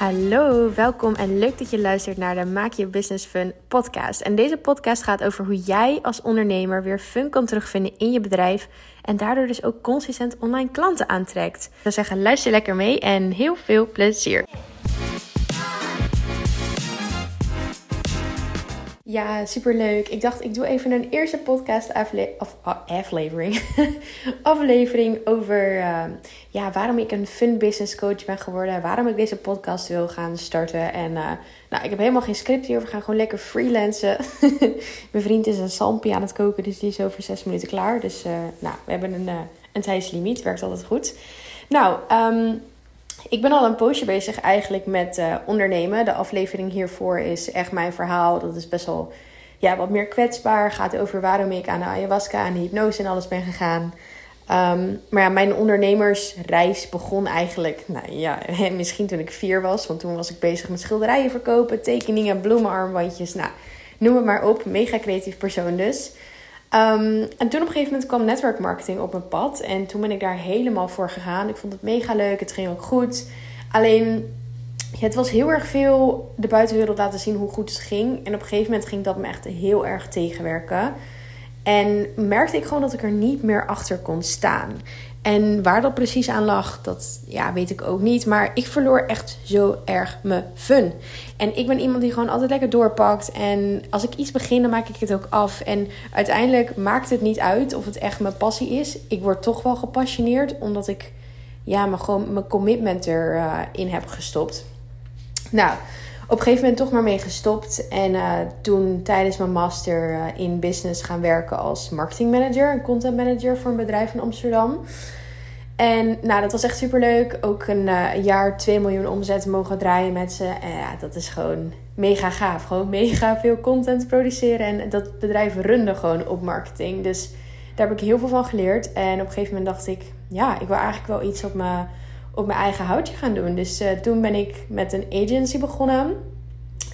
Hallo, welkom en leuk dat je luistert naar de Maak Je Business Fun podcast. En deze podcast gaat over hoe jij als ondernemer weer fun kan terugvinden in je bedrijf en daardoor dus ook consistent online klanten aantrekt. Ik zou zeggen, luister lekker mee en heel veel plezier. Ja, superleuk. Ik dacht, ik doe even een eerste podcast aflevering, aflevering over uh, ja, waarom ik een fun business coach ben geworden. Waarom ik deze podcast wil gaan starten. En uh, nou, ik heb helemaal geen script hier. We gaan gewoon lekker freelancen. Mijn vriend is een salmpie aan het koken, dus die is over zes minuten klaar. Dus uh, nou, we hebben een, een tijdslimiet. Werkt altijd goed. Nou, um, ik ben al een poosje bezig eigenlijk met uh, ondernemen. De aflevering hiervoor is echt mijn verhaal. Dat is best wel ja, wat meer kwetsbaar. Gaat over waarom ik aan de ayahuasca en de hypnose en alles ben gegaan. Um, maar ja, mijn ondernemersreis begon eigenlijk, nou ja, misschien toen ik vier was. Want toen was ik bezig met schilderijen verkopen, tekeningen, bloemenarmbandjes. Nou, noem het maar op. Mega creatief persoon dus. Um, en toen op een gegeven moment kwam netwerkmarketing op mijn pad. En toen ben ik daar helemaal voor gegaan. Ik vond het mega leuk. Het ging ook goed. Alleen, het was heel erg veel de buitenwereld laten zien hoe goed het ging. En op een gegeven moment ging dat me echt heel erg tegenwerken. En merkte ik gewoon dat ik er niet meer achter kon staan. En waar dat precies aan lag, dat ja, weet ik ook niet. Maar ik verloor echt zo erg mijn fun. En ik ben iemand die gewoon altijd lekker doorpakt. En als ik iets begin, dan maak ik het ook af. En uiteindelijk maakt het niet uit of het echt mijn passie is. Ik word toch wel gepassioneerd, omdat ik ja, mijn, gewoon, mijn commitment erin uh, heb gestopt. Nou, op een gegeven moment toch maar mee gestopt. En uh, toen tijdens mijn master uh, in business gaan werken als marketingmanager en content manager voor een bedrijf in Amsterdam. En nou, dat was echt super leuk. Ook een uh, jaar 2 miljoen omzet mogen draaien met ze. En ja, dat is gewoon mega gaaf. Gewoon mega veel content produceren. En dat bedrijf runde gewoon op marketing. Dus daar heb ik heel veel van geleerd. En op een gegeven moment dacht ik, ja, ik wil eigenlijk wel iets op mijn op mijn eigen houtje gaan doen. Dus uh, toen ben ik met een agency begonnen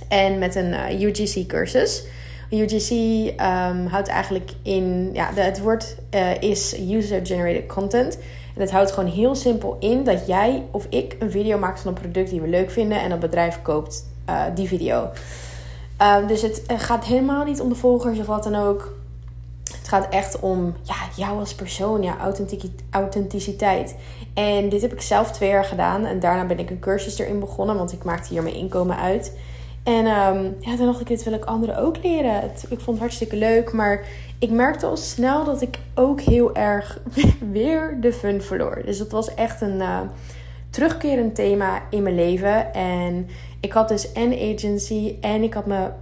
en met een eh, UGC-cursus. UGC ehm, houdt eigenlijk in, ja, het woord uh, is user-generated content. En het houdt gewoon heel simpel in dat jij of ik een video maakt van een product die we leuk vinden en dat bedrijf koopt die video. Um, dus het gaat helemaal niet om de volgers of wat dan ook. Het gaat echt om ja, jou als persoon, ja, authenticiteit. En dit heb ik zelf twee jaar gedaan. En daarna ben ik een cursus erin begonnen, want ik maakte hier mijn inkomen uit. En um, ja, toen dacht ik, dit wil ik anderen ook leren. Ik vond het hartstikke leuk, maar ik merkte al snel dat ik ook heel erg weer de fun verloor. Dus dat was echt een uh, terugkerend thema in mijn leven. En ik had dus en agency en ik had mijn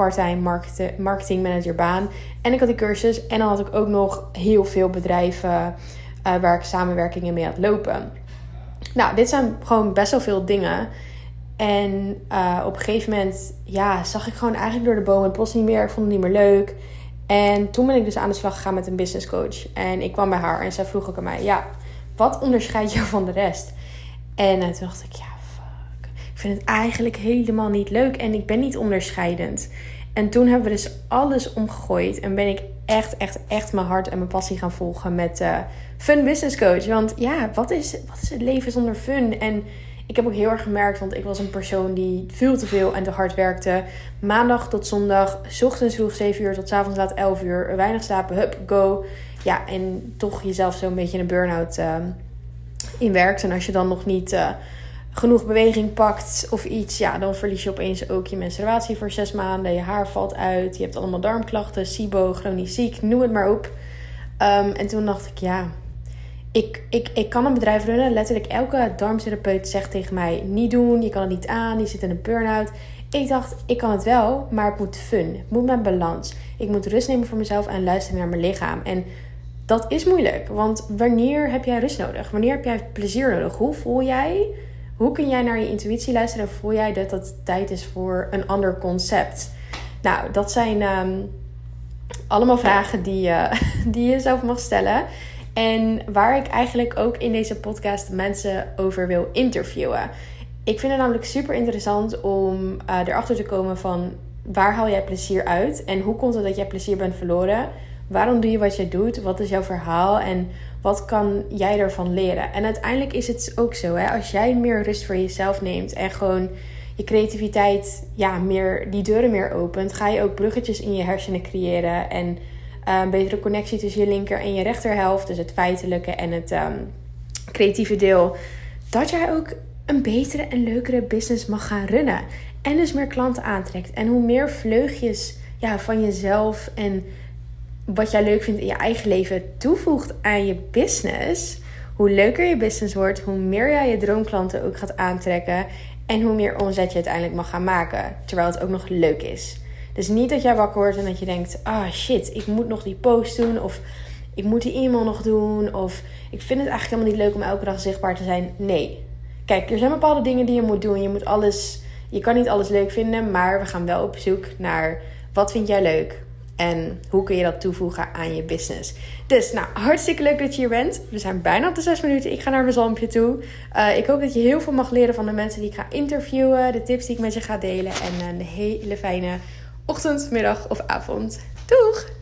part-time marketing manager baan. En ik had die cursus. En dan had ik ook nog heel veel bedrijven uh, waar ik samenwerkingen mee had lopen. Nou, dit zijn gewoon best wel veel dingen. En uh, op een gegeven moment ja, zag ik gewoon eigenlijk door de bomen het bos niet meer. Ik vond het niet meer leuk. En toen ben ik dus aan de slag gegaan met een business coach. En ik kwam bij haar en zij vroeg ook aan mij: Ja, wat onderscheidt jou van de rest? En toen dacht ik: Ja, vind het eigenlijk helemaal niet leuk en ik ben niet onderscheidend. En toen hebben we dus alles omgegooid en ben ik echt, echt, echt mijn hart en mijn passie gaan volgen met uh, Fun Business Coach. Want ja, wat is, wat is het leven zonder fun? En ik heb ook heel erg gemerkt, want ik was een persoon die veel te veel en te hard werkte. Maandag tot zondag, ochtends vroeg 7 uur tot avonds laat 11 uur. Weinig slapen, hup, go. Ja, en toch jezelf zo'n beetje een burn-out uh, in werkt. En als je dan nog niet... Uh, genoeg beweging pakt of iets, ja, dan verlies je opeens ook je menstruatie voor zes maanden. Je haar valt uit. Je hebt allemaal darmklachten, SIBO, chronisch ziek, noem het maar op. Um, en toen dacht ik, ja, ik, ik, ik kan een bedrijf runnen. Letterlijk elke darmtherapeut zegt tegen mij: niet doen, je kan het niet aan, je zit in een burn-out. Ik dacht, ik kan het wel, maar het moet fun. Het moet mijn balans. Ik moet rust nemen voor mezelf en luisteren naar mijn lichaam. En dat is moeilijk, want wanneer heb jij rust nodig? Wanneer heb jij plezier nodig? Hoe voel jij? Hoe kun jij naar je intuïtie luisteren en voel jij dat het tijd is voor een ander concept? Nou, dat zijn um, allemaal vragen die, uh, die je zelf mag stellen. En waar ik eigenlijk ook in deze podcast mensen over wil interviewen. Ik vind het namelijk super interessant om uh, erachter te komen van waar haal jij plezier uit en hoe komt het dat jij plezier bent verloren? Waarom doe je wat je doet? Wat is jouw verhaal? En wat kan jij ervan leren? En uiteindelijk is het ook zo, hè? als jij meer rust voor jezelf neemt en gewoon je creativiteit, ja, meer, die deuren meer opent, ga je ook bruggetjes in je hersenen creëren en een betere connectie tussen je linker en je rechterhelft, dus het feitelijke en het ehm, creatieve deel, dat jij ook een betere en leukere business mag gaan runnen. En dus meer klanten aantrekt. En hoe meer vleugjes ja, van jezelf en wat jij leuk vindt in je eigen leven toevoegt aan je business, hoe leuker je business wordt, hoe meer jij je droomklanten ook gaat aantrekken en hoe meer omzet je uiteindelijk mag gaan maken, terwijl het ook nog leuk is. Dus niet dat jij wakker wordt en dat je denkt: ah shit, ik moet nog die post doen of ik moet die e-mail nog doen of ik vind het eigenlijk helemaal niet leuk om elke dag zichtbaar te zijn. Nee. Kijk, er zijn bepaalde dingen die je moet doen. Je moet alles, je kan niet alles leuk vinden, maar we gaan wel op zoek naar wat vind jij leuk en hoe kun je dat toevoegen aan je business. Dus, nou, hartstikke leuk dat je hier bent. We zijn bijna op de zes minuten. Ik ga naar mijn zalmpje toe. Uh, ik hoop dat je heel veel mag leren van de mensen die ik ga interviewen, de tips die ik met je ga delen en een hele fijne ochtend, middag of avond. Doeg!